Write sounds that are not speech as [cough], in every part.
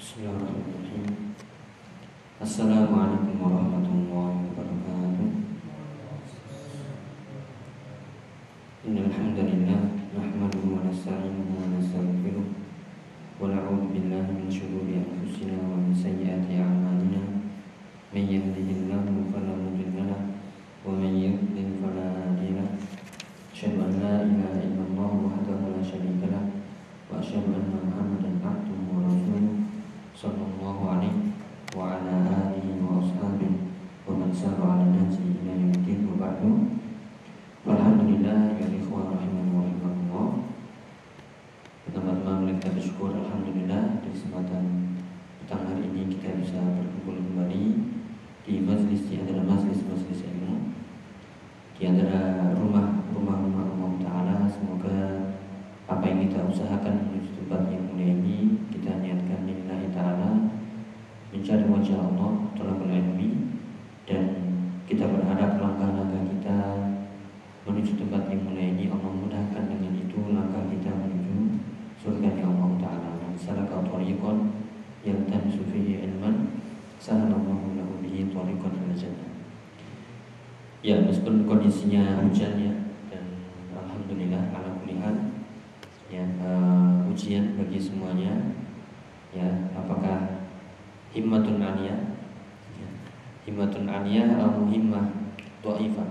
Bismillahirrahmanirrahim. Assalamualaikum warahmatullahi wabarakatuh. Innal hamdalillah nahmaduhu wa nasta'inuhu wa nastaghfiruh wa na'udzu billahi min shururi anfusina wa min sayyiati a'malina. Man yahdihillahu fala mudilla lahu wa man yudlil fala hadiya lahu. Asyhadu an la ilaha illallah wahdahu la syarika lahu wa asyhadu anna Muhammadan abduhu wa sallallahu alaihi wa ala alihi wa ashabihi wa man sara wa ba'du. Alhamdulillah ya ikhwan rahimani wa rahimakumullah. Pertama-tama kita bersyukur alhamdulillah di kesempatan petang hari ini kita bisa berkumpul kembali di majlis di antara majlis-majlis ilmu di antara rumah-rumah Allah Ta'ala semoga apa yang kita usahakan menuju tempat yang mulia ini kita niatkan lillahi ta'ala mencari wajah Allah tolong ilmi dan kita berharap langkah-langkah kita menuju tempat yang mulia ini Allah mudahkan dengan itu langkah kita menuju surga yang Allah Ta'ala. Salaka tariqan yang tamsu fihi ilman sahalallahu lahu bihi tariqan ila jannah. Ya, meskipun kondisinya hujan ya dan alhamdulillah ala kulihat ya uh, ujian bagi semuanya. Ya apakah himmatun aliyah ya, himmatun aliyah atau himmah dhaifah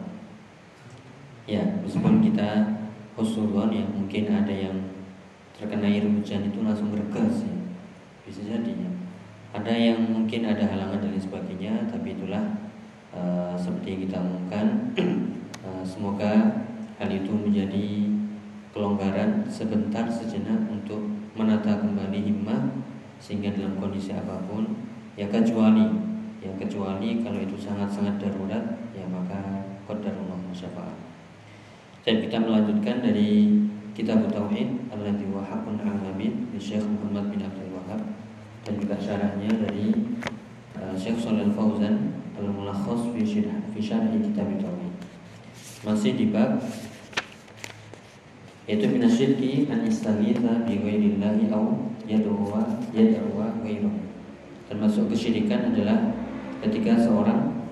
ya meskipun kita husnuzon ya mungkin ada yang terkena air hujan itu langsung bergas ya. Bisa jadi ya. Ada yang mungkin ada halangan dan lain sebagainya tapi itulah uh, seperti yang kita umumkan. Uh, [clears throat] semoga hal itu menjadi kelonggaran sebentar sejenak untuk menata kembali himmah sehingga dalam kondisi apa pun ya kecuali ya kecuali kalau itu sangat-sangat darurat ya maka qadarullah musyafa'ah dan kita melanjutkan dari kitab tauhid alladzi wa haqqun alamin di Syekh Muhammad bin Abdul Wahab dan juga syarahnya dari uh, Syekh Shalal Fauzan al-mulakhas fi syarh fi syarh kitab tauhid. Masih di bab yaitu minasyirki an istaghitha bi ghairillahi aw yad'uwa yad'uwa ghairuh. Termasuk kesyirikan adalah ketika seorang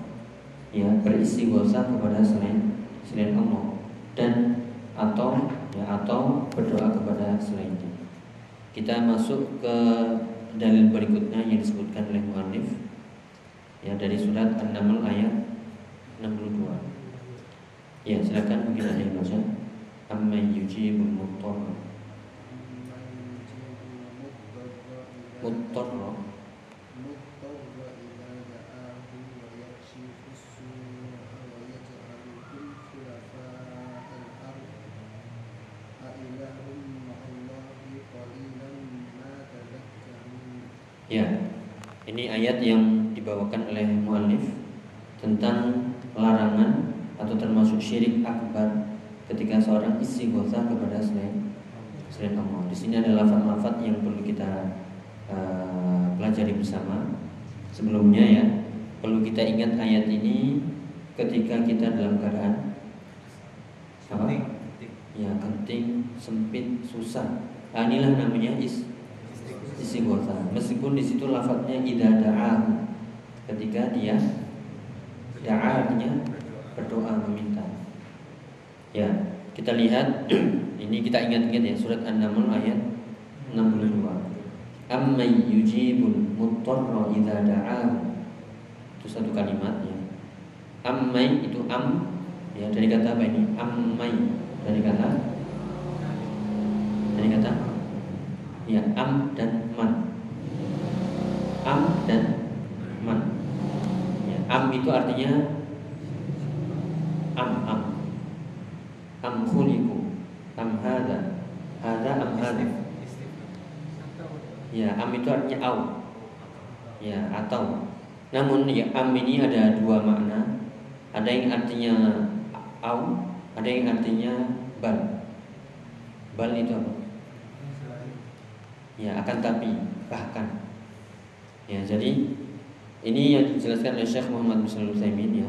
ya beristighosa kepada selain selain Allah dan atau ya atau berdoa kepada selainnya. Kita masuk ke dalil berikutnya yang disebutkan oleh muallif ya dari surat An-Naml ayat 62. Ya, silakan mungkin ada yang baca. Amman yujibul muttarra Muttarra ini ayat yang dibawakan oleh muallif tentang larangan atau termasuk syirik akbar ketika seorang istighosah kepada selain selain Allah. Di sini ada lafaz-lafaz yang perlu kita uh, pelajari bersama. Sebelumnya ya, perlu kita ingat ayat ini ketika kita dalam keadaan apa? Ya, genting, sempit, susah. Nah, inilah namanya is istighosah. Meskipun di situ lafaznya idza da'a ketika dia da'a artinya berdoa meminta. Ya, kita lihat [clears throat] ini kita ingat-ingat ya surat An-Naml ayat 62. Amman yujibul muttarra idza da'ahu. Itu satu kalimat ya. Ammai itu am ya dari kata apa ini? Ammai dari kata dari kata ya am dan man. Am dan man. Ya, am itu artinya am am. Am khuliqu am hada. Hada am hada ya am itu artinya au. Ya atau. Namun ya am ini ada dua makna. Ada yang artinya au ada yang artinya bal. Bal itu apa ya akan tapi bahkan ya jadi ini yang dijelaskan oleh Syekh Muhammad bin Shalih ya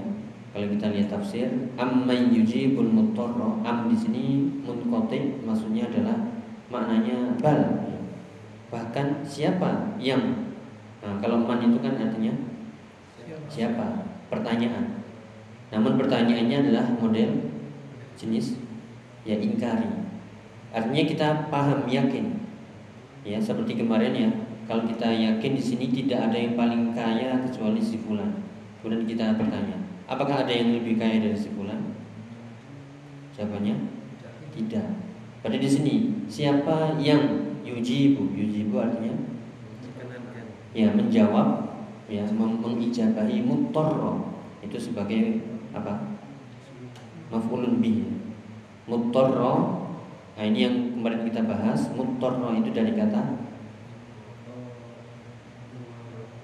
kalau kita lihat tafsir amman yujibul muttarra am di sini munqati maksudnya adalah maknanya bal bahkan siapa yang Nah, kalau man itu kan artinya siapa? Pertanyaan. Namun pertanyaannya adalah model jenis ya ingkari. Artinya kita paham yakin. Ya, seperti kemarin ya, kalau kita yakin di sini tidak ada yang paling kaya kecuali si fulan. Kemudian kita bertanya, apakah ada yang lebih kaya dari si fulan? Jawabannya tidak. Pada di sini siapa yang yujibu? Yujibu artinya ya menjawab ya mengijabahi mutorro itu sebagai apa maf'ulun bih mutorro nah ini yang kemarin kita bahas mutorro itu dari kata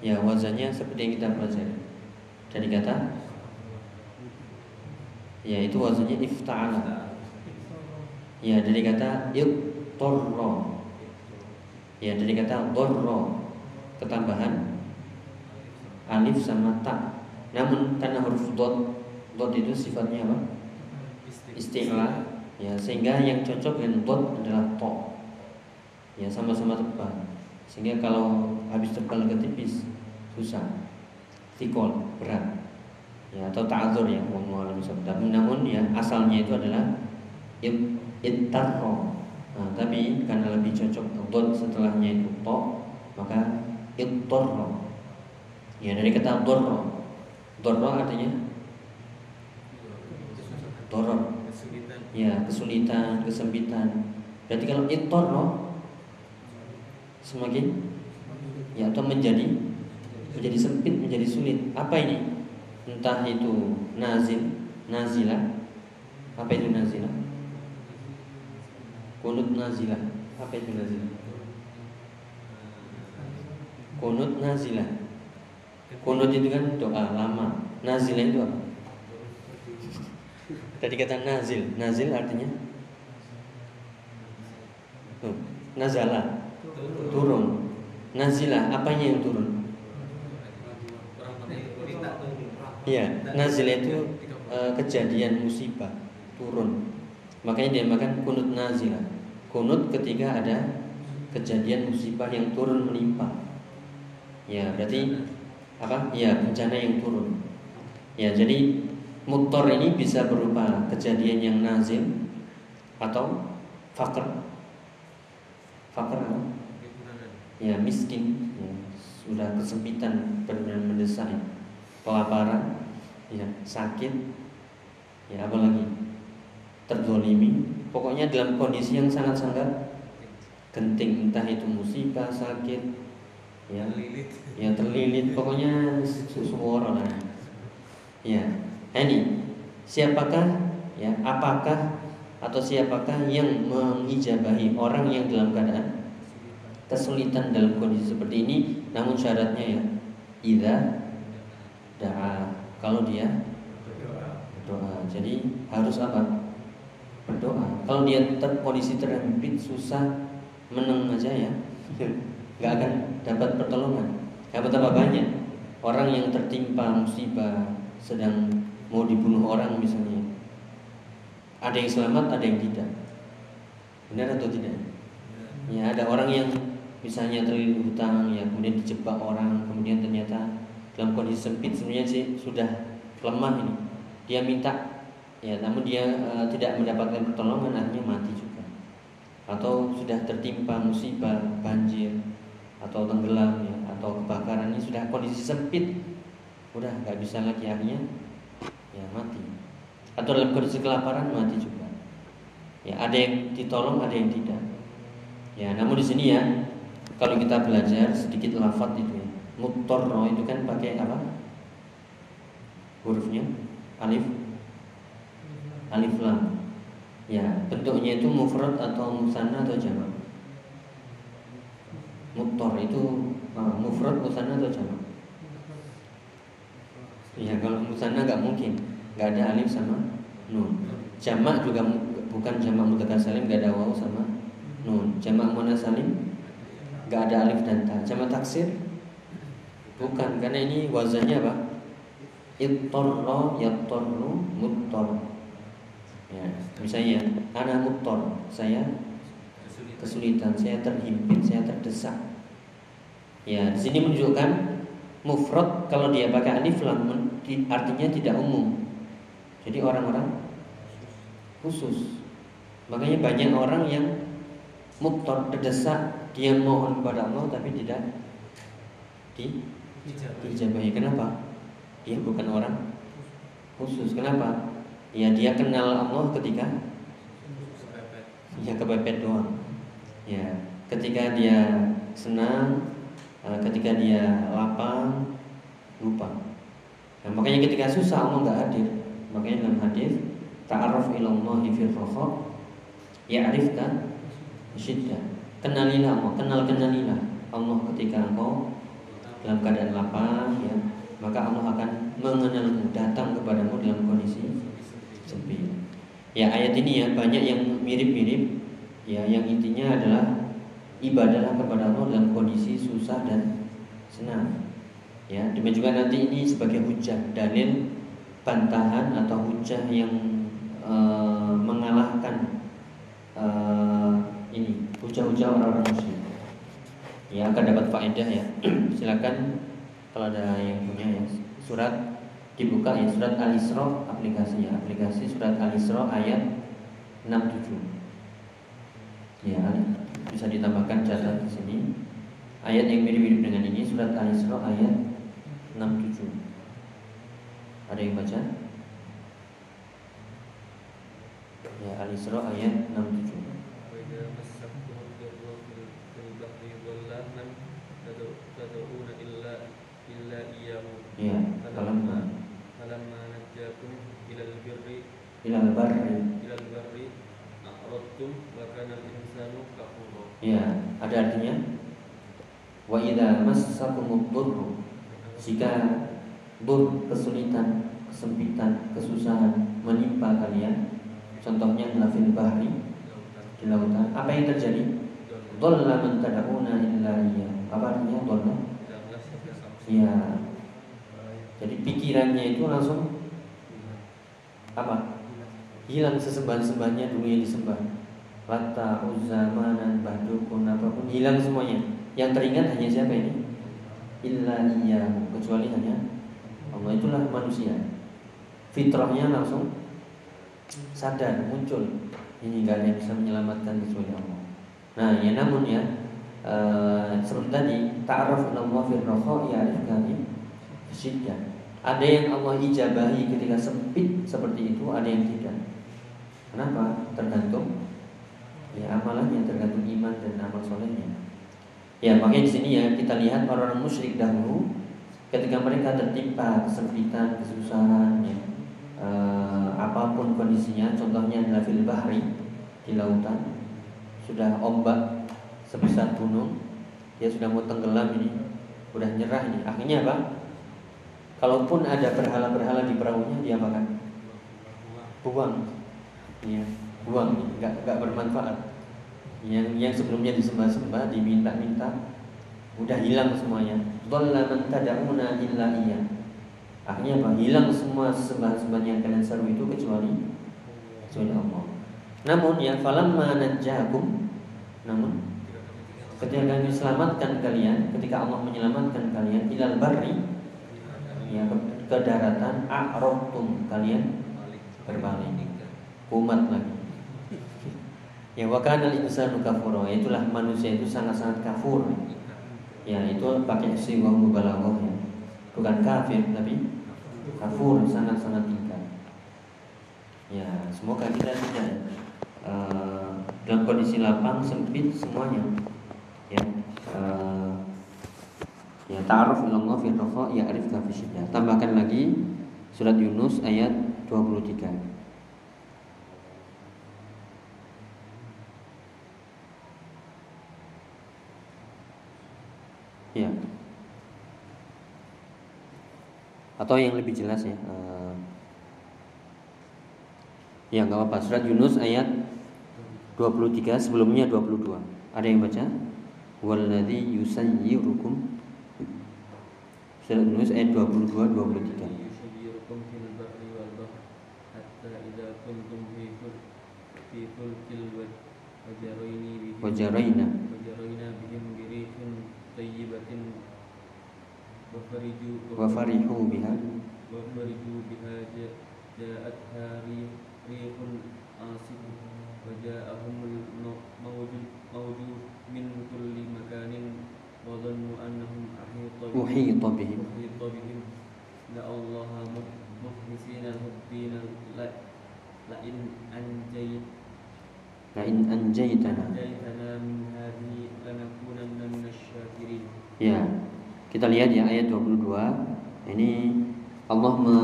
ya wazannya seperti yang kita pelajari dari kata ya itu wazannya ifta'ala ya dari kata ittorro ya dari kata dorro ketambahan alif sama ta. Namun karena huruf dot dot itu sifatnya apa? Istilah. Ya, sehingga yang cocok dengan dot adalah to. Ya, sama-sama tebal. Sehingga kalau habis tebal ke tipis susah. Tikol, berat. Ya, atau ta'adzur ya, wallahu Tapi namun ya asalnya itu adalah ittarro. Nah, tapi karena lebih cocok dot setelahnya itu to, maka ittorro ya dari kata dorro dorro artinya doror ya kesulitan kesempitan. Berarti kalau ittorro semakin? Ya atau menjadi menjadi sempit menjadi sulit. Apa ini? Entah itu nazil nazilah. Apa itu nazilah? Kunut nazilah. Apa itu nazilah? Kunut nazilah. Kunut itu kan doa lama. Nazilah itu apa tadi kata nazil nazil artinya Tuh, nazala turun nazilah apanya yang turun Iya, nazilah itu e, kejadian musibah turun. Makanya dia makan kunut nazilah. Kunut ketika ada kejadian musibah yang turun menimpa. Ya, berarti apa? Ya, bencana yang turun. Ya, jadi mutor ini bisa berupa kejadian yang nazil atau fakir. Fakir apa? Ya, miskin, ya, sudah kesempitan benar-benar mendesak. Kelaparan, ya, sakit, ya apa lagi? Terzolimi, pokoknya dalam kondisi yang sangat-sangat genting entah itu musibah, sakit, ya terlilit ya terlilit pokoknya semua orang ya ini siapakah ya apakah atau siapakah yang mengijabahi orang yang dalam keadaan kesulitan dalam kondisi seperti ini? Namun syaratnya ya ida doa kalau dia berdoa. Jadi harus apa? Berdoa. Kalau dia ter kondisi terhimpit susah menang aja ya [laughs] nggak akan dapat pertolongan. Ya betapa banyak. Orang yang tertimpa musibah sedang mau dibunuh orang misalnya. Ada yang selamat, ada yang tidak. Benar atau tidak? Ya ada orang yang misalnya terlilit hutang, ya kemudian dijebak orang, kemudian ternyata dalam kondisi sempit sebenarnya sih sudah lemah ini. Dia minta, ya namun dia e, tidak mendapatkan pertolongan, akhirnya mati juga. Atau sudah tertimpa musibah, banjir, atau tenggelam ya atau kebakaran ini sudah kondisi sempit udah nggak bisa lagi akhirnya ya mati. Atau dalam kondisi kelaparan mati juga. Ya ada yang ditolong ada yang tidak. Ya namun di sini ya kalau kita belajar sedikit lafat itu ya mutorno itu kan pakai apa? Hurufnya? Alif? Alif lam. Ya bentuknya itu mufrad atau musanna atau jamak. Mutor itu uh, mufrad musanna atau jamak? Ya kalau musanna nggak mungkin, nggak ada alif sama nun. Jamak juga bukan jamak mudzakkar salim nggak ada waw sama nun. Jamak muannas salim nggak ada alif dan ta. Jamak taksir bukan karena ini wazannya apa? Ittorro yattorru muttor. Ya, misalnya ana muttor, saya kesulitan, saya terhimpit, saya terdesak. Ya, di sini menunjukkan mufrad kalau dia pakai alif lam artinya tidak umum. Jadi orang-orang khusus. Makanya banyak orang yang muktor terdesak dia mohon kepada Allah tapi tidak di dijabahi. Kenapa? Dia bukan orang khusus. Kenapa? Ya dia kenal Allah ketika ya kepepet doang. Ya, ketika dia senang, ketika dia lapang, lupa. Nah, makanya ketika susah Allah nggak hadir. Makanya dalam hadis ta'aruf ilallahi fil raha ya'rifka syiddah. Kenalilah Allah, kenal kenalilah Allah ketika engkau dalam keadaan lapang ya, maka Allah akan mengenalmu, datang kepadamu dalam kondisi sepi. Ya ayat ini ya banyak yang mirip-mirip ya yang intinya adalah ibadahlah kepada Allah dalam kondisi susah dan senang. Ya, demikian juga nanti ini sebagai hujah dalil bantahan atau hujah yang e, mengalahkan e, ini hujah-hujah orang-orang muslim. Ya akan dapat faedah ya. [clears throat] Silakan kalau ada yang punya ya surat dibuka ya surat Al-Isra aplikasinya aplikasi surat Al-Isra ayat 67 ya bisa ditambahkan catat di sini ayat yang mirip-mirip dengan ini surat Al-Isra ayat 67 ada yang baca? Ya Al-Isra ayat 67. Ya, falamma falamma najjakum ilal birri ilal barri ilal barri a'radtum wa kana al-insanu. Ya, ada artinya wa idza massakumud dhurru jika dur kesulitan, kesempitan, kesusahan menimpa kalian. Contohnya lafil bahri di lautan. Apa yang terjadi? Dhalla man tad'una illa iya. Apa artinya dhalla? Ya. Jadi pikirannya itu langsung apa? Hilang sesembahan-sembahannya yang disembah. Lata, Uzza, Manan, Bahdukun, apa pun. Hilang semuanya. Yang teringat hanya siapa ini? Illa kecuali hanya Allah. Itulah manusia. Fitrahnya langsung sadar muncul. Ini nggak ada yang bisa menyelamatkan kecuali Allah. Nah ya namun ya uh, seperti tadi ta'aruf Allah fil ya kami syiddah. Ada yang Allah ijabahi ketika sempit seperti itu ada yang tidak. Kenapa? Tergantung ya amalannya tergantung iman dan amal solehnya ya makanya di sini ya kita lihat orang-orang musyrik dahulu ketika mereka tertimpa kesempitan, kesusahan, ya, e, apa pun kondisinya, contohnya adalah fil bahri di lautan, sudah ombak sebesar gunung, dia sudah mau tenggelam ini, sudah nyerah ini. Akhirnya apa? Kalaupun ada berhala-berhala di perahunya, dia makan buang, ya, buang, nggak nggak bermanfaat. Yang yang sebelumnya disembah-sembah, diminta-minta, udah hilang semuanya. Dhalla man illa iya. Akhirnya apa? Hilang semua sembah-sembah yang kalian seru itu kecuali kecuali Allah. Namun ya falamma najjakum namun ketika kami selamatkan kalian ketika Allah menyelamatkan kalian ilal barri ya ke, ke daratan a'rabtum kalian berbalik umat lagi. Ya wakana insanu kafura. Itulah manusia itu sangat-sangat kafur. Ya itu pakai siwah mubalaghah bukan kafir tapi kafur sangat-sangat tingkat. Ya semoga kita tidak uh, dalam kondisi lapang sempit semuanya. Ya uh, ya ta'aruf ilallah fi ya arif fi tambahkan lagi surat Yunus ayat 23 Ya. Atau yang lebih jelas ya. Uh, ya nggak apa-apa. Surat Yunus ayat 23 sebelumnya 22. Ada yang baca? Walladzi yusayyirukum Surat Yunus ayat 22 23. Wajaraina. Wajaraina bihim birihin طيبة وفرجوا وفرحوا بها. وفرجوا بها جاء- جاءتها ريح عاصف وجاءهم الموج موج من كل مكان وظنوا أنهم أحيط بهم. أحيط بهم. أحيط بهم. دعوا الله مخلصين له الدين لئن أنجيت Ya. Kita lihat ya ayat 22. Ini Allah me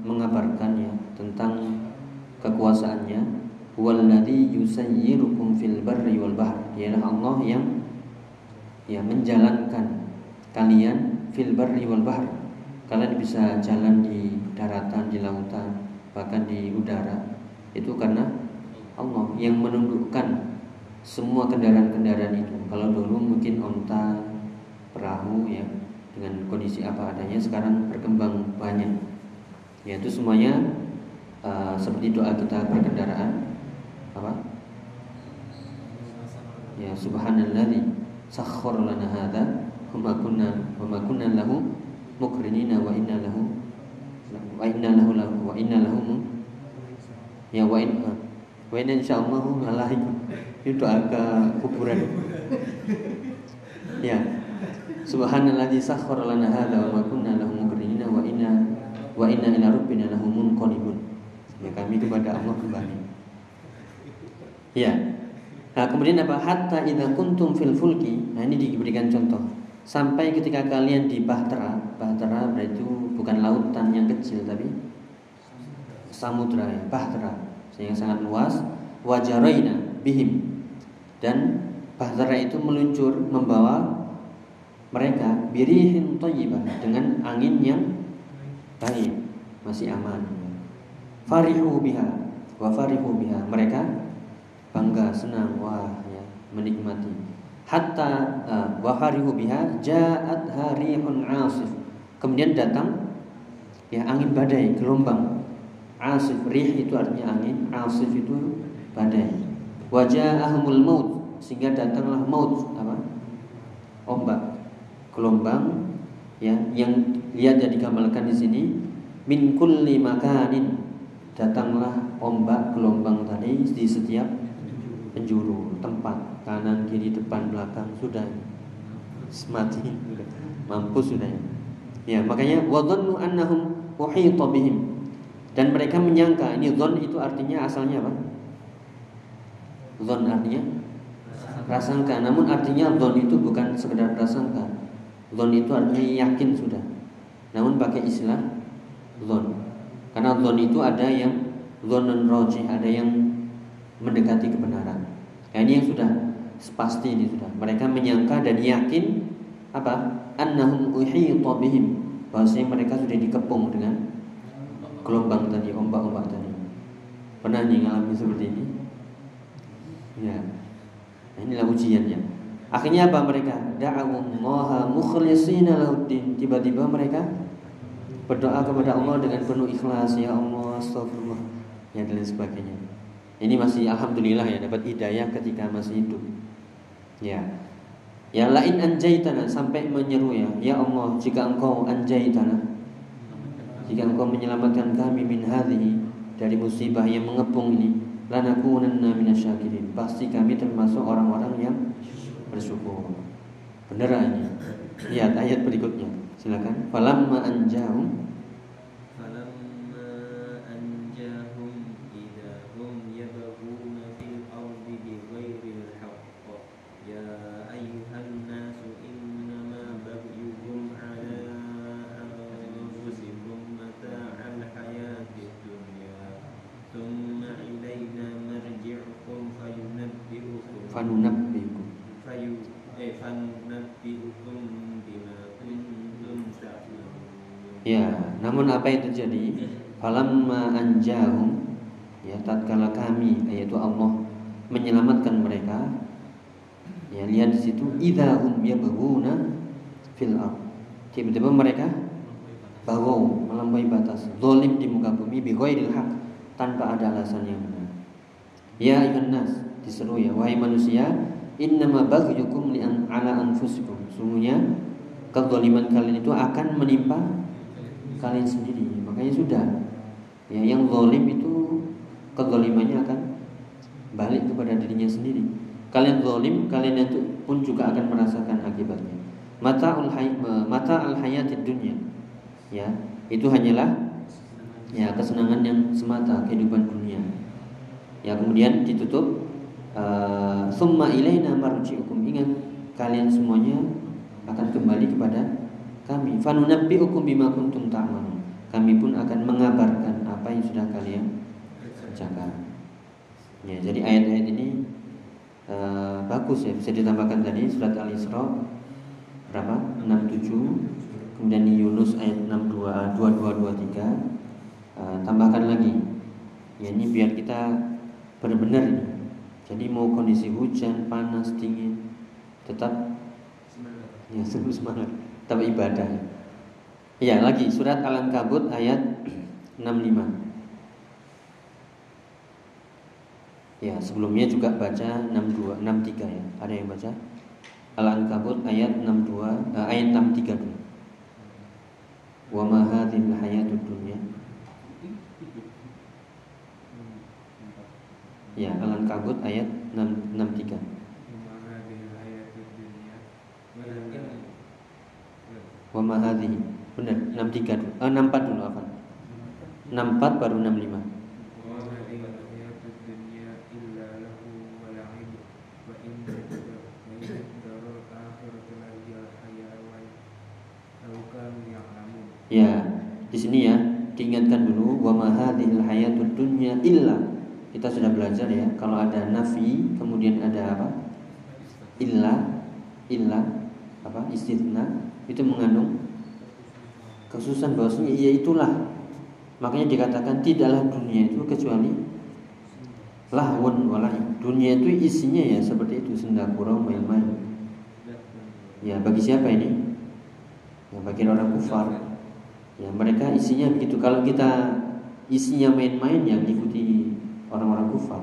mengabarkan ya tentang kekuasaannya. Walladhi yusayyirukum fil barri wal bahr. ialah Allah yang ya menjalankan kalian fil barri wal bahr. Kalian bisa jalan di daratan, di lautan, bahkan di udara. Itu karena Allah yang menundukkan semua kendaraan-kendaraan itu. Kalau dulu mungkin onta, perahu ya dengan kondisi apa adanya sekarang berkembang banyak. Ya itu semuanya uh, seperti doa kita berkendaraan apa? Ya subhanalladzi sakhkhara lana hadza wa ma kunna wa ma kunna lahu mukrinina wa inna lahu wa inna lahu wa inna lahu ya wa in wa inna insyaallah alaihi itu ke kuburan. Ya. Subhanalladzi sakhkhara lana hadza wa ma kunna lahu wa inna wa inna ila rabbina lamunqalibun ya kami kepada Allah kembali. Ya. Nah, kemudian apa? Hatta idza kuntum fil fulki. Nah, ini diberikan contoh. Sampai ketika kalian di bahtera, bahtera berarti bukan lautan yang kecil tapi samudra ya, bahtera yang sangat luas. Wajaraina bihim. Dan bahtera itu meluncur membawa mereka birihin thayyibah dengan angin yang baik, masih aman. Farihu biha wa farihu biha. Mereka bangga senang wah ya menikmati hatta uh, wa farihu biha ja'at harihun asif kemudian datang ya angin badai gelombang asif rih itu artinya angin asif itu badai. Waja'ahumul maut sehingga datanglah maut apa? Ombak gelombang ya yang lihat jadi digambarkan di sini. Min kulli makanin datanglah ombak gelombang tadi di setiap penjuru tempat kanan kiri depan belakang sudah mati sudah [laughs] mampus sudah. Ya makanya wadhannu annahum uhita bihim dan mereka menyangka ini dhon itu artinya asalnya apa dhon artinya prasangka namun artinya dhon itu bukan sekedar prasangka dhon itu artinya yakin sudah namun pakai istilah dhon karena dhon itu ada yang dhonun rojih ada yang mendekati kebenaran. Nah, ini yang sudah pasti ini sudah. Mereka menyangka dan yakin apa? Annahum uhita bihim. Bahwasanya mereka sudah dikepung dengan gelombang tadi, ombak-ombak tadi. Pernah nih ngalami seperti ini? Ya. Inilah ujiannya. Akhirnya apa mereka? Da'awullaha mukhlishina lahuddin. Tiba-tiba mereka berdoa kepada Allah dengan penuh ikhlas, ya Allah, astagfirullah, ya dan lain sebagainya. Ini masih alhamdulillah ya dapat hidayah ketika masih hidup. Ya. Ya lain anjaitana sampai menyeru ya, ya Allah jika engkau anjaitana jika engkau menyelamatkan kami min hadhihi dari musibah yang mengepung ini, lanakunanna minasyakirin. Pasti kami termasuk orang-orang yang bersyukur. Beneran ya. Lihat ayat berikutnya. Silakan. Falamma anjahum tatkala kami yaitu Allah menyelamatkan mereka ya lihat di situ idahum yabghuna fil ard tiba-tiba mereka bagau melampaui batas zalim di muka bumi bi ghairil haq tanpa ada alasan yang benar ya ayuhan nas diseru ya wahai manusia innama baghyukum li an ala anfusikum. Sungguhnya kezaliman kalian itu akan menimpa kalian sendiri. Makanya sudah. Ya, yang zalim itu kezalimannya akan balik kepada dirinya sendiri. Kalian zalim, kalian itu pun juga akan merasakan akibatnya. Mata al mata al hayatid dunya. Ya, itu hanyalah ya kesenangan yang semata kehidupan dunia. Ya, kemudian ditutup uh, summa ilaina marji'ukum. Ingat kalian semuanya akan kembali kepada kami. Fanunabbi'ukum bima kuntum ta'malun. Kami pun akan mengabarkan apa yang sudah kalian kerjakan. Ya, jadi ayat-ayat ini uh, bagus ya, bisa ditambahkan tadi surat Al-Isra berapa? 67. Kemudian di Yunus ayat 62 22 23. Uh, tambahkan lagi. Ya, ini biar kita benar-benar. Jadi mau kondisi hujan, panas, dingin, tetap ya [laughs] sungguh semangat, tetap ibadah. Ya, lagi surat Al-Ankabut ayat 65. Ya, sebelumnya juga baca 62 63 ya. Ada yang baca? Al-Ankabut ayat 62 uh, ayat 63 dulu. Wa ma hadhil hayatud dunya. Ya, Al-Ankabut ayat 6, 63. Wa ma hadhihi. Benar, 63 dulu. Uh, 64 dulu apa? 64 baru 65. Ya, di sini ya diingatkan dulu wa ma hadhil hayatud dunya illa. Kita sudah belajar ya, kalau ada nafi kemudian ada apa? Illa illa apa? Istithna itu mengandung khususan bahwasanya ya itulah. Makanya dikatakan tidaklah dunia itu kecuali lahun walai. Dunia itu isinya ya seperti itu sendakura main-main. Ya, bagi siapa ini? Ya, bagi orang kufar Ya, mereka isinya begitu. Kalau kita isinya main-main yang diikuti orang-orang kufar.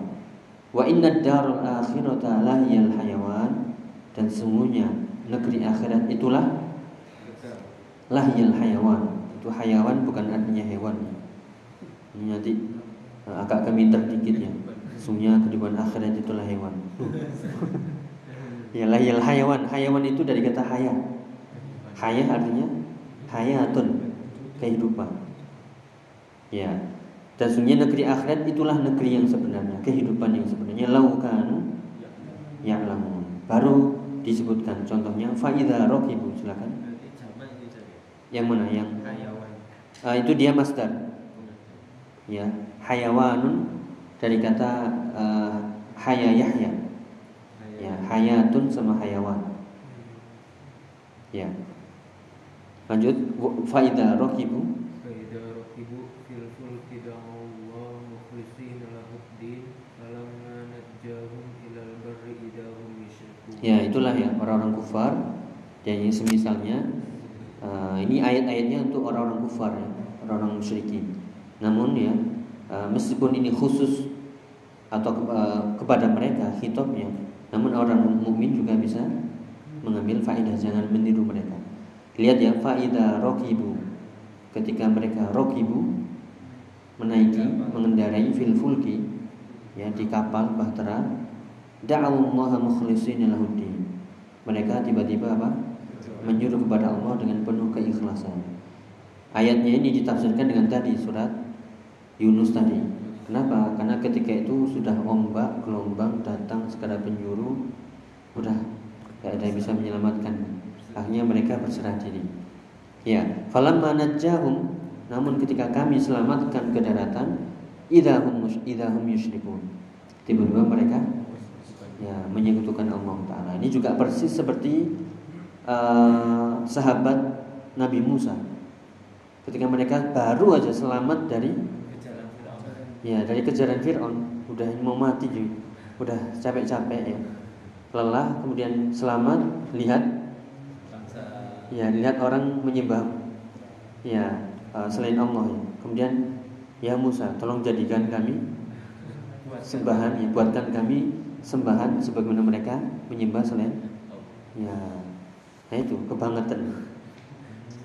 Wa inna darul akhirata lahiyal hayawan dan semuanya negeri akhirat itulah lahiyal hayawan. Itu hayawan bukan artinya hewan. Nanti eh, agak keminter dikit ya. Sungguhnya kehidupan akhirat itulah hewan. ya lahiyal hayawan. Hayawan itu dari kata haya. Haya artinya hayatun kehidupan. Ya. Dan sungguhnya negeri akhirat itulah negeri yang sebenarnya, kehidupan yang sebenarnya laukan yang lamun. Baru disebutkan contohnya faida rokibu silakan. Yang mana yang uh, itu dia master. Ya, hayawanun dari kata uh, haya yahya. Ya, hayatun sama hayawan. Ya. Lanjut faida rokibu. Faida rokibu fil fulki da'allah mukhlishina lahuddin falamma najjahum ilal barri idahum yusyrikun. Ya, itulah ya orang-orang kufar dan yang semisalnya uh, ini ayat-ayatnya untuk orang-orang kufar ya, orang-orang musyrikin. Namun ya uh, meskipun ini khusus atau uh, kepada mereka hitopnya, namun orang mukmin juga bisa mengambil faedah jangan meniru mereka. Lihat ya faida rokibu ketika mereka rokibu menaiki mengendarai fil fulki ya di kapal bahtera lahuddin mereka tiba-tiba apa? Menyuruh kepada Allah dengan penuh keikhlasan. Ayatnya ini ditafsirkan dengan tadi surat Yunus tadi. Kenapa? Karena ketika itu sudah ombak gelombang datang sekadar penjuru udah gak ada yang bisa menyelamatkan. Akhirnya mereka berserah diri. Ya, falamma najjahum namun ketika kami selamatkan ke daratan idahum idahum yusyrikun. Tiba-tiba mereka ya menyekutukan Allah taala. Ini juga persis seperti uh, sahabat Nabi Musa. Ketika mereka baru aja selamat dari ya dari kejaran Firaun, udah mau mati juga, udah capek-capek ya. Lelah kemudian selamat lihat ya lihat orang menyembah ya uh, selain Allah ya. kemudian ya Musa tolong jadikan kami sembahan ya buatkan kami sembahan sebagaimana mereka menyembah selain ya nah itu kebangetan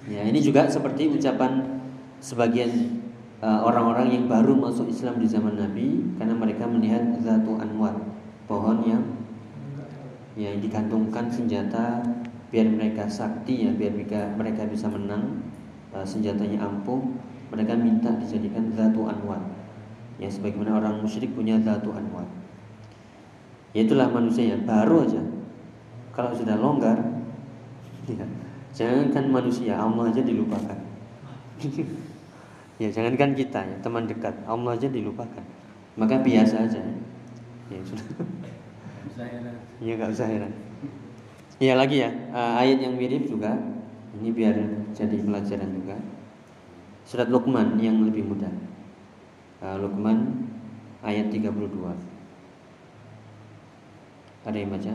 ya ini juga seperti ucapan sebagian uh, orang-orang yang baru masuk Islam di zaman Nabi karena mereka melihat zatu anwar pohon yang yang digantungkan senjata biar mereka sakti ya biar mereka mereka bisa menang uh, senjatanya ampuh. Mereka minta dijadikan zatu anwar. Ya sebagaimana orang musyrik punya zatu anwar ya itulah manusia yang baru aja. Kalau sudah longgar ya, jangankan manusia Allah aja dilupakan. Ya jangankan kita ya teman dekat Allah aja dilupakan. Maka biasa aja. Ya sudah. Ya nggak usah heran. Ya lagi ya uh, ayat yang mirip juga. Ini biar jadi pelajaran juga. Surat Luqman yang lebih mudah. Uh, Luqman ayat 32 ada yang baca?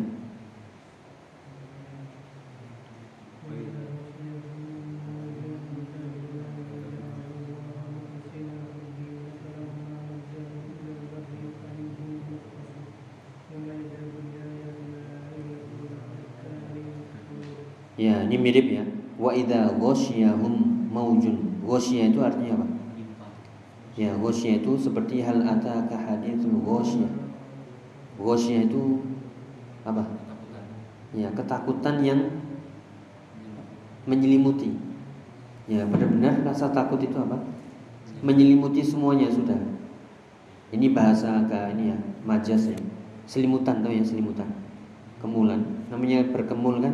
Ya, ini mirip ya. Wa idza ghasyiyahum maujun. Ghasyiyah itu artinya apa? Ya, ghasyiyah itu seperti hal ataka hadithul ghasyiyah. Ghasyiyah itu apa? Ya, ketakutan yang menyelimuti. Ya, benar-benar rasa takut itu apa? Menyelimuti semuanya sudah. Ini bahasa agak ini ya, majas ya. Selimutan tahu ya selimutan. Kemulan. Namanya berkemul kan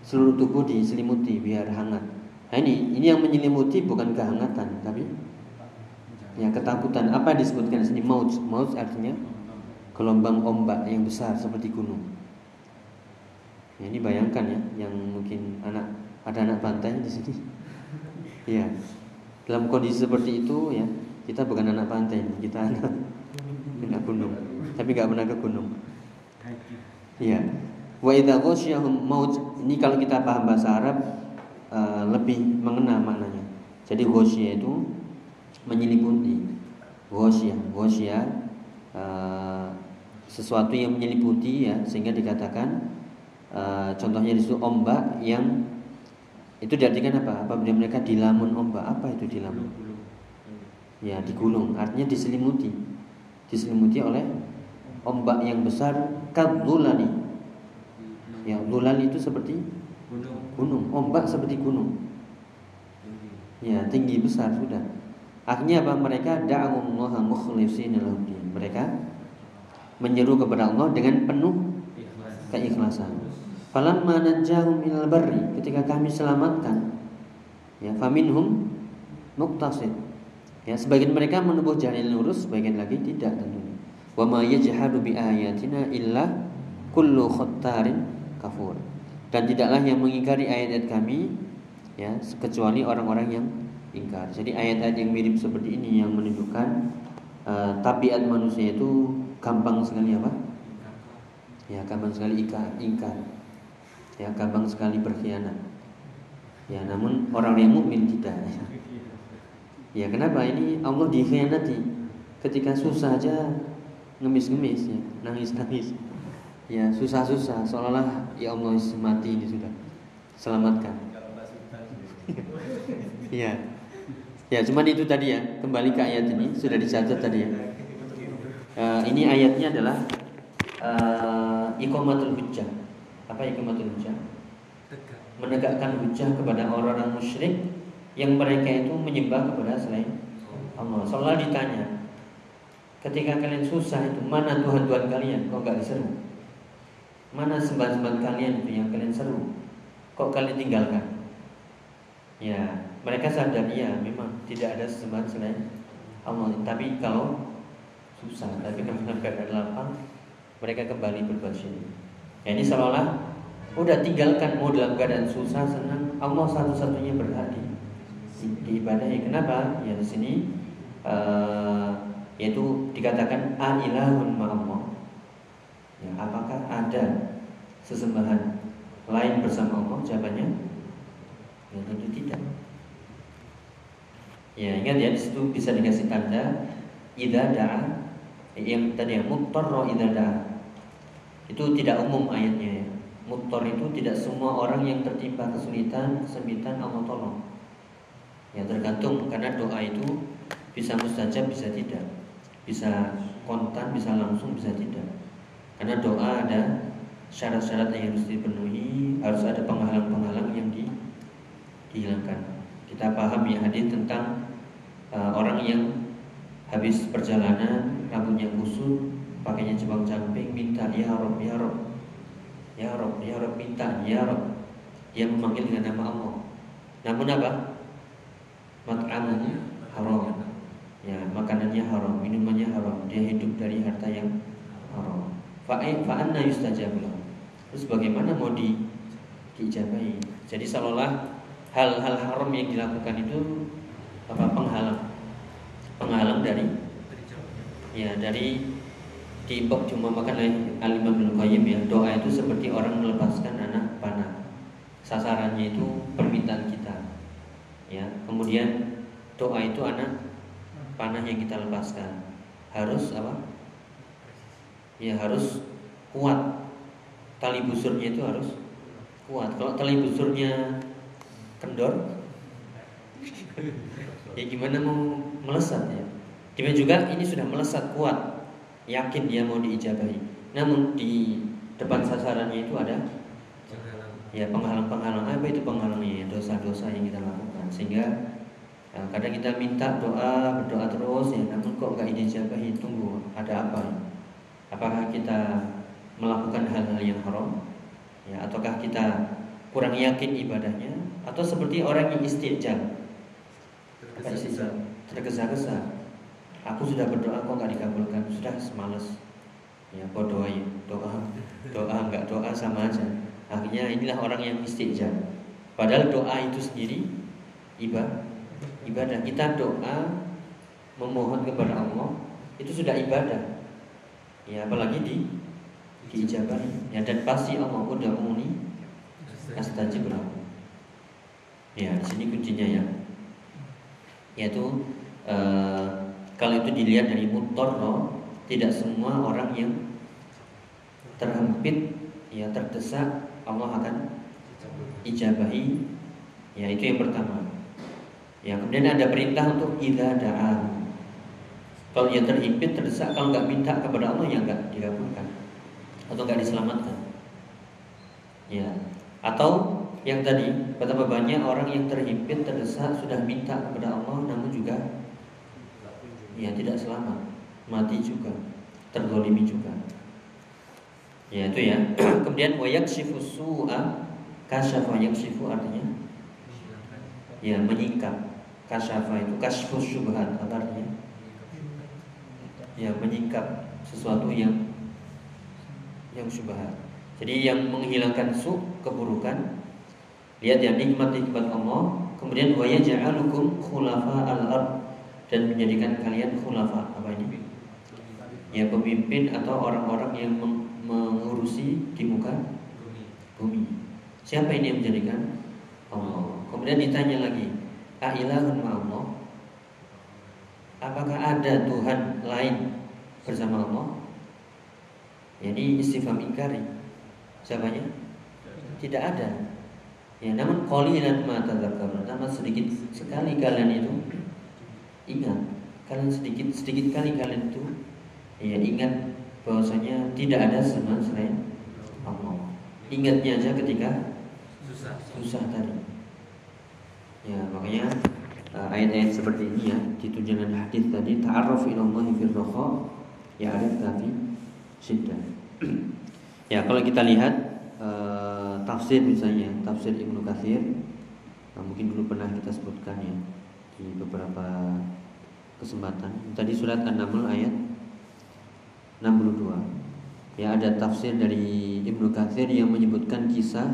seluruh tubuh diselimuti biar hangat. Nah, ini ini yang menyelimuti bukan kehangatan, tapi ya ketakutan. Apa yang disebutkan di sini maut? Maut artinya gelombang ombak yang besar seperti gunung. Ya, ini bayangkan ya, yang mungkin anak ada anak pantai di sini. ya, dalam kondisi seperti itu ya, kita bukan anak pantai, kita anak anak gunung, tapi nggak pernah ke gunung. Ya, wa idza maut. Ini kalau kita paham bahasa Arab uh, lebih mengena maknanya. Jadi ghasyah itu menyelimuti. Ghasyah, ghasyah uh, sesuatu yang menyeliputi ya sehingga dikatakan uh, contohnya di situ ombak yang itu diartikan apa? Apabila mereka dilamun ombak, apa itu dilamun? Ya, digulung, artinya diselimuti. Diselimuti oleh ombak yang besar kadulani. Ya, dulal itu seperti gunung, ombak seperti gunung. Ya, tinggi besar sudah. Akhirnya apa? Mereka da'allaha mukhlishina Mereka menyeru kepada Allah dengan penuh keikhlasan. Falamma najahum ilal barri ketika kami selamatkan ya faminhum muqtasid. Ya, sebagian mereka menempuh jalan lurus, sebagian lagi tidak tentunya. Wa ma yajhadu bi ayatina illa kullu khattarin kafur. Dan tidaklah yang mengingkari ayat-ayat kami ya kecuali orang-orang yang ingkar. Jadi ayat-ayat yang mirip seperti ini yang menunjukkan uh, tabiat manusia itu gampang sekali apa? Ya, gampang sekali ingkar, ingkar. Ya, gampang sekali berkhianat. Ya, namun orang yang mukmin tidak. Ya. kenapa ini Allah dikhianati? Ketika susah aja ngemis-ngemis ya, nangis-nangis. Ya, susah-susah seolah-olah ya Allah mati ini sudah. Selamatkan. Iya. [laughs] Ya, cuman itu tadi ya. Kembali ke ayat ini sudah dicatat tadi ya uh, ini ayatnya adalah uh, ikomatul hujjah. Apa ikomatul hujjah? Menegakkan hujjah kepada orang-orang musyrik yang mereka itu menyembah kepada selain Allah. Seolah ditanya, ketika kalian susah itu mana Tuhan Tuhan kalian? Kok gak diseru? Mana sembah-sembah kalian itu yang kalian seru? Kok kalian tinggalkan? Ya, mereka sadar ya memang tidak ada sesembahan selain Allah. Tapi kalau susah. Tapi karena keadaan lapang mereka kembali berbuat syirik. Ya ini seolah udah tinggalkan mau dalam keadaan susah senang Allah satu-satunya berhati diibadahi. Kenapa? Ya di sini uh, yaitu dikatakan ailahun ma'allah. Ya apakah ada sesembahan lain bersama Allah? Jawabannya ya tentu tidak. Ya ingat ya di situ bisa dikasih tanda idza da'a yang tadi yang muttarra idza Itu tidak umum ayatnya ya. Mutor itu tidak semua orang yang tertimpa kesulitan, kesempitan Allah tolong. Ya tergantung karena doa itu bisa mustajab bisa tidak. Bisa kontan, bisa langsung, bisa tidak. Karena doa ada syarat-syarat yang harus dipenuhi, harus ada penghalang-penghalang yang di, dihilangkan. Kita paham ya hadis tentang uh, orang yang habis perjalanan rambutnya kusut, pakainya jebang camping, minta ya Rob, ya Rob, ya Rob, ya Rob minta, ya Rob. Dia memanggil dengan nama Allah. Namun apa? Mat'amuhu haram. Ya, makanannya haram, minumannya haram. Dia hidup dari harta yang haram. Fa'anna yustajabu Terus bagaimana mau di? Jadi seolah hal-hal haram yang dilakukan itu apa penghalang penghalang dari ya dari diimbak cuma makan oleh alimah bin Qayyim ya. Doa itu seperti orang melepaskan anak panah. Sasarannya itu permintaan kita ya. Kemudian doa itu anak panah yang kita lepaskan. Harus apa? Ya harus kuat. Tali busurnya itu harus kuat. Kalau tali busurnya kendor, ya gimana mau melesat ya? Demikian juga ini sudah melesat kuat, yakin dia mau diijabahi. Namun di depan sasarannya itu ada ya penghalang-penghalang. Apa itu penghalangnya dosa-dosa yang kita lakukan. Sehingga ya, kadang kita minta doa berdoa terus ya. Namun kok nggak diijabahi? Tunggu ada apa apakah kita melakukan hal-hal yang haram? Ya ataukah kita kurang yakin ibadahnya? Atau seperti orang yang istijab tergesa-gesa. Aku sudah berdoa kok nggak dikabulkan? Sudah semalas ya kok doa doa doa nggak doa sama aja. Akhirnya inilah orang yang istijab padahal doa itu sendiri ibadah ibadah. Kita doa memohon kepada Allah itu sudah ibadah. Ya apalagi di diijabahi ya dan pasti Allah udah muni. Astajib lahu ya di sini kuncinya ya yaitu uh, kalau itu dilihat dari mutor tidak semua orang yang terhempit ya terdesak Allah akan ijabahi ya itu yang pertama ya kemudian ada perintah untuk idza da'a kalau dia terhimpit terdesak kalau nggak minta kepada Allah ya nggak dikabulkan atau nggak diselamatkan. Ya. Atau yang tadi betapa banyak orang yang terhimpit terdesak sudah minta kepada Allah namun juga ya tidak selamat, mati juga, tergolimi juga. Ya itu ya. [clears throat] Kemudian wayak su'a kasyafa yaksifu artinya ya menyingkap kasyafa itu kasfus syubhat artinya ya menyingkap sesuatu yang yang syubhat. Jadi yang menghilangkan su keburukan lihat ya nikmat-nikmat Allah kemudian wa yaj'alukum khulafa al-ard dan menjadikan kalian khulafa apa ini? Ya pemimpin atau orang-orang yang mengurusi di muka bumi. Siapa ini yang menjadikan Allah? Kemudian ditanya lagi, "Ailahun Allah?" Apakah ada Tuhan lain bersama Allah? Jadi istifham ingkari. Siapanya? Tidak ada. Ya, namun qalilan ma tadzakkarun. Namun sedikit sekali kalian itu ingat. Kalian sedikit sedikit kali kalian itu ya ingat bahwasanya tidak ada sama selain Allah. Ingatnya aja ketika susah, susah tadi. Ya, makanya uh, ayat-ayat seperti ini ya ditunjukkan hadis tadi ta'arruf ila Allah fi ya arif tapi syiddah. [clears throat] ya kalau kita lihat uh, tafsir misalnya tafsir Ibnu Katsir uh, mungkin dulu pernah kita sebutkan ya di beberapa kesempatan. Tadi surat An-Naml ayat 62. Ya ada tafsir dari Ibnu Katsir yang menyebutkan kisah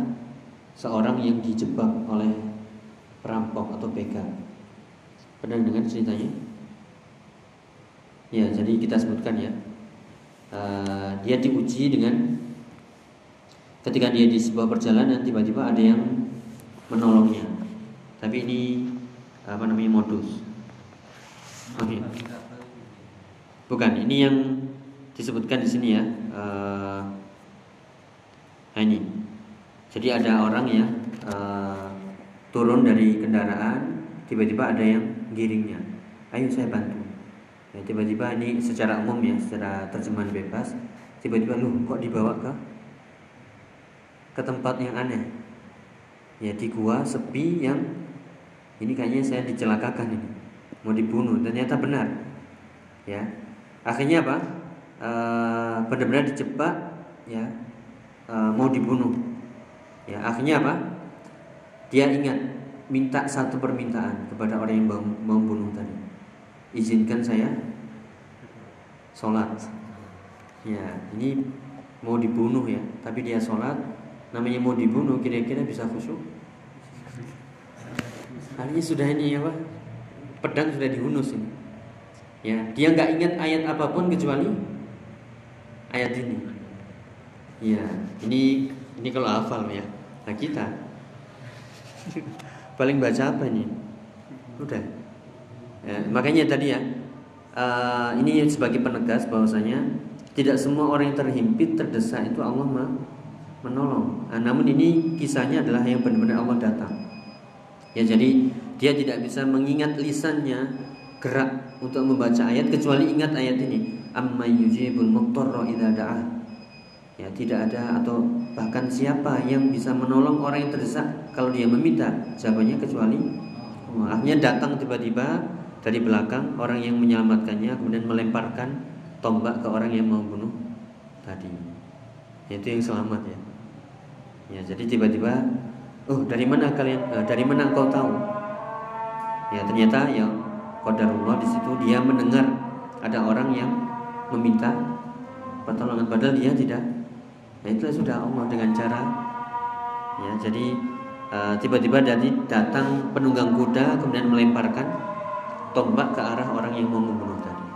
seorang yang dijebak oleh perampok atau begal. Pernah dengan ceritanya? Ya, jadi kita sebutkan ya. Eh, dia diuji dengan ketika dia di sebuah perjalanan tiba-tiba ada yang menolongnya. Tapi ini apa namanya modus. Okay. Bukan, ini yang disebutkan di sini ya. Uh, ini. Jadi ada orang ya uh, turun dari kendaraan, tiba-tiba ada yang giringnya. Ayo saya bantu. Ya, tiba-tiba ini secara umum ya, secara terjemahan bebas, tiba-tiba lu kok dibawa ke ke tempat yang aneh. Ya di gua sepi yang ini kayaknya saya dicelakakan ini. Mau dibunuh, ternyata benar. Ya. Akhirnya apa? Uh, benar-benar dijebak ya uh, mau dibunuh Ya, akhirnya apa? Dia ingat minta satu permintaan kepada orang yang mau membunuh tadi. Izinkan saya sholat. Ya, ini mau dibunuh ya, tapi dia sholat. Namanya mau dibunuh, kira-kira bisa khusyuk? Artinya sudah ini apa? Pedang sudah dihunus ini. Ya, dia nggak ingat ayat apa pun kecuali ayat ini. Ya, ini ini kalau hafal ya. Nah kita paling baca apa nih? Udah. Ya, makanya tadi ya, uh, ini sebagai penegas bahwasanya tidak semua orang yang terhimpit terdesak itu Allah menolong. Nah, namun ini kisahnya adalah yang benar-benar Allah datang. Ya jadi dia tidak bisa mengingat lisannya gerak untuk membaca ayat kecuali ingat ayat ini. Amma yujibul muttarra idza da'ah ya tidak ada atau bahkan siapa yang bisa menolong orang yang terdesak kalau dia meminta jawabannya kecuali akhirnya datang tiba-tiba dari belakang orang yang menyelamatkannya kemudian melemparkan tombak ke orang yang mau bunuh tadi itu yang selamat ya ya jadi tiba-tiba oh dari mana kalian uh, dari mana kau tahu ya ternyata ya qadarullah di situ dia mendengar ada orang yang meminta pertolongan padahal dia tidak Nah itu sudah Allah dengan cara ya jadi uh, tiba-tiba dari datang penunggang kuda kemudian melemparkan tombak ke arah orang yang mau membunuh tadi.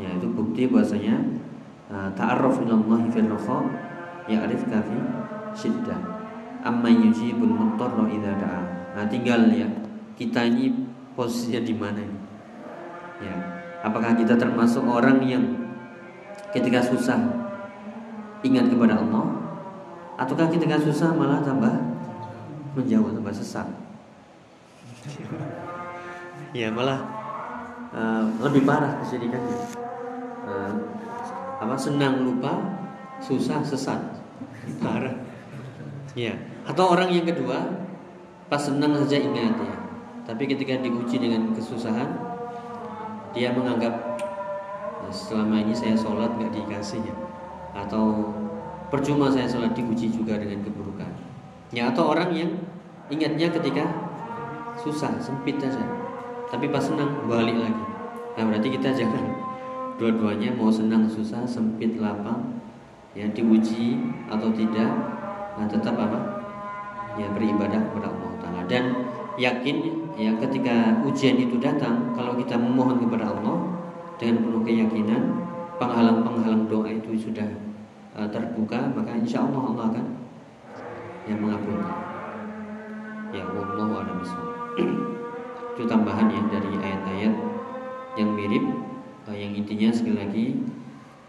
Ya itu bukti bahwasanya uh, ta'arruf ilallahi fil ya arif kafi syiddah. Amma yujibul muttarra idza da'a. Nah tinggal ya kita ini posisinya di mana ini? Ya, apakah kita termasuk orang yang ketika susah ingat kepada Allah ataukah ketika susah malah tambah menjauh tambah sesat ya malah uh, lebih parah kesyirikannya uh, apa senang lupa susah sesat parah ya atau orang yang kedua pas senang saja ingat ya tapi ketika diuji dengan kesusahan dia menganggap selama ini saya sholat nggak dikasih ya atau percuma saya sholat diuji juga dengan keburukan. Ya atau orang yang ingatnya ketika susah, sempit saja. Tapi pas senang balik lagi. Nah berarti kita jangan dua-duanya mau senang susah, sempit lapang, ya diuji atau tidak, nah tetap apa? Ya beribadah kepada Allah Taala. Dan yakin ya ketika ujian itu datang kalau kita memohon kepada Allah dengan penuh keyakinan penghalang-penghalang doa itu sudah uh, terbuka maka insya Allah Allah akan yang mengabulkan. Ya Allah alam [clears throat] itu tambahan ya dari ayat-ayat yang mirip. Uh, yang intinya sekali lagi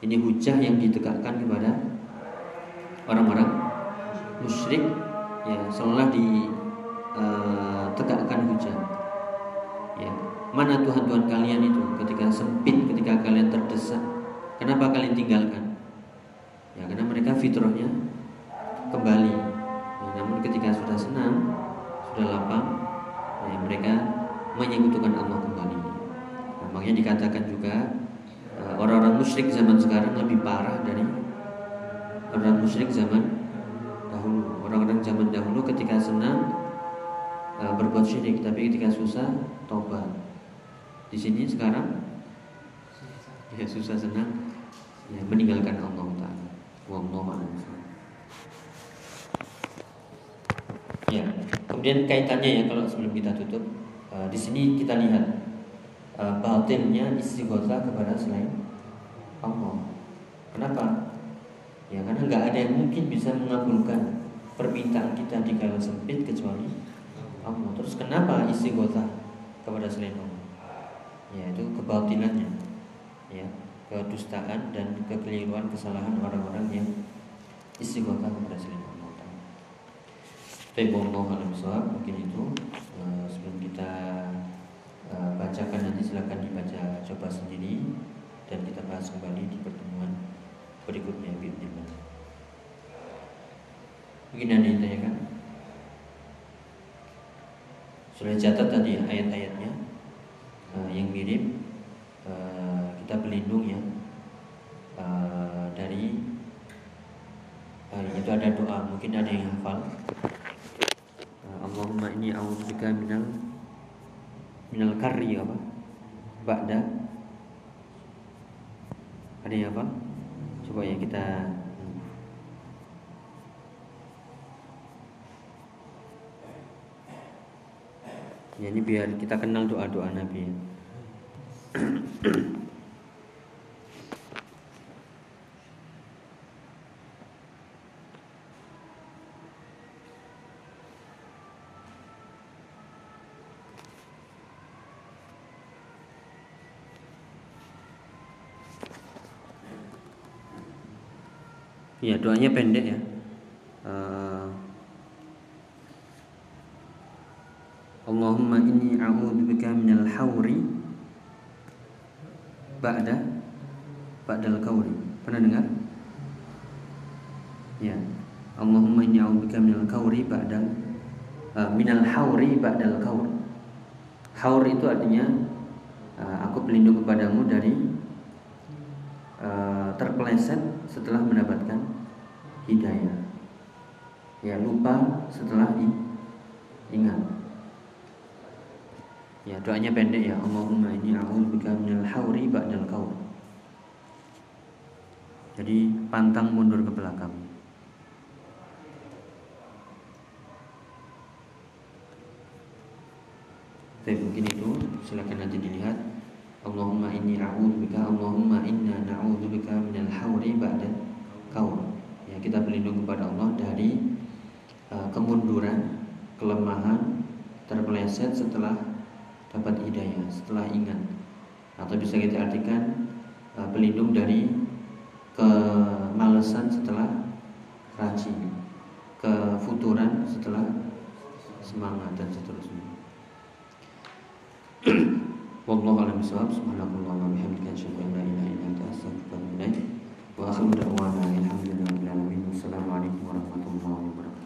ini hujah yang ditegakkan kepada orang-orang musyrik ya seolah ditegakkan uh, hujah ya mana Tuhan Tuhan kalian itu ketika sempit ketika kalian terdesak kenapa kalian tinggalkan? Ya karena mereka fitrahnya kembali. Ya, namun ketika sudah senang sudah lapang ya, mereka menyekutukan Allah kembali. Nah, makanya dikatakan juga eh, orang-orang musyrik zaman sekarang lebih parah dari orang musyrik zaman orang-orang zaman dahulu ketika senang uh, berbuat syirik tapi ketika susah tobat di sini sekarang? Ya susah senang ya meninggalkan Allah Taala. Ya, kemudian kaitannya ya kalau sebelum kita tutup, uh, di sini kita lihat uh, batinnya istighosa kepada selain Allah. Kenapa? Ya karena nggak ada yang mungkin bisa mengabulkan permintaan kita di kala sempit kecuali Allah. Terus kenapa istighosa kepada selain Allah? Ya itu kebatilannya. Ya kedustaan dan kekeliruan kesalahan orang-orang yang istighothah kepada selain Allah Allah alam mungkin itu uh, sebelum kita uh, bacakan nanti silakan dibaca coba sendiri dan kita bahas kembali di pertemuan berikutnya bismillah. Mungkin ada yang tanyakan? Sudah catat tadi ayat-ayatnya uh, yang mirip uh, kita berlindung ya uh, dari uh, itu ada doa mungkin ada yang hafal uh, Allahumma ini a'udzubika minal minal karri apa ba'da ada yang apa coba ya kita Ya ini biar kita kenal doa-doa Nabi. Ya doanya pendek ya. Uh, Allahumma inni a'udzubika minal hawri ba'da ba'dal kauri. Pernah dengar? Ya. Allahumma inni a'udzubika minal kauri ba'dal uh, minal hawri ba'dal kaur. Haur itu artinya uh, aku berlindung kepadamu dari uh, terpeleset setelah mendapatkan hidayah. Ya lupa setelah ingat. Ya doanya pendek ya Allahumma inni a'udzubika minal hauri ba'dal kaur. Jadi pantang mundur ke belakang. Tapi mungkin itu silakan nanti dilihat. Allahumma inni a'udzubika Allahumma inna na'udzubika minal hauri ba'dal kaur. Ya kita berlindung kepada Allah dari uh, kemunduran, kelemahan, terpeleset setelah dapat hidayah setelah ingat. Atau bisa kita artikan eh, pelindung dari kemalasan setelah rajin kefuturan setelah semangat dan seterusnya. [clears throat] Wallahu a'lam bishawab. Subhanallahi wa bihamdihi la ilaha illa anta astaghfiruka wa atubu ilaik. Wa akhiru da'wana alhamdulillahi rabbil alamin. Alaikum warahmatullahi wabarakatuh.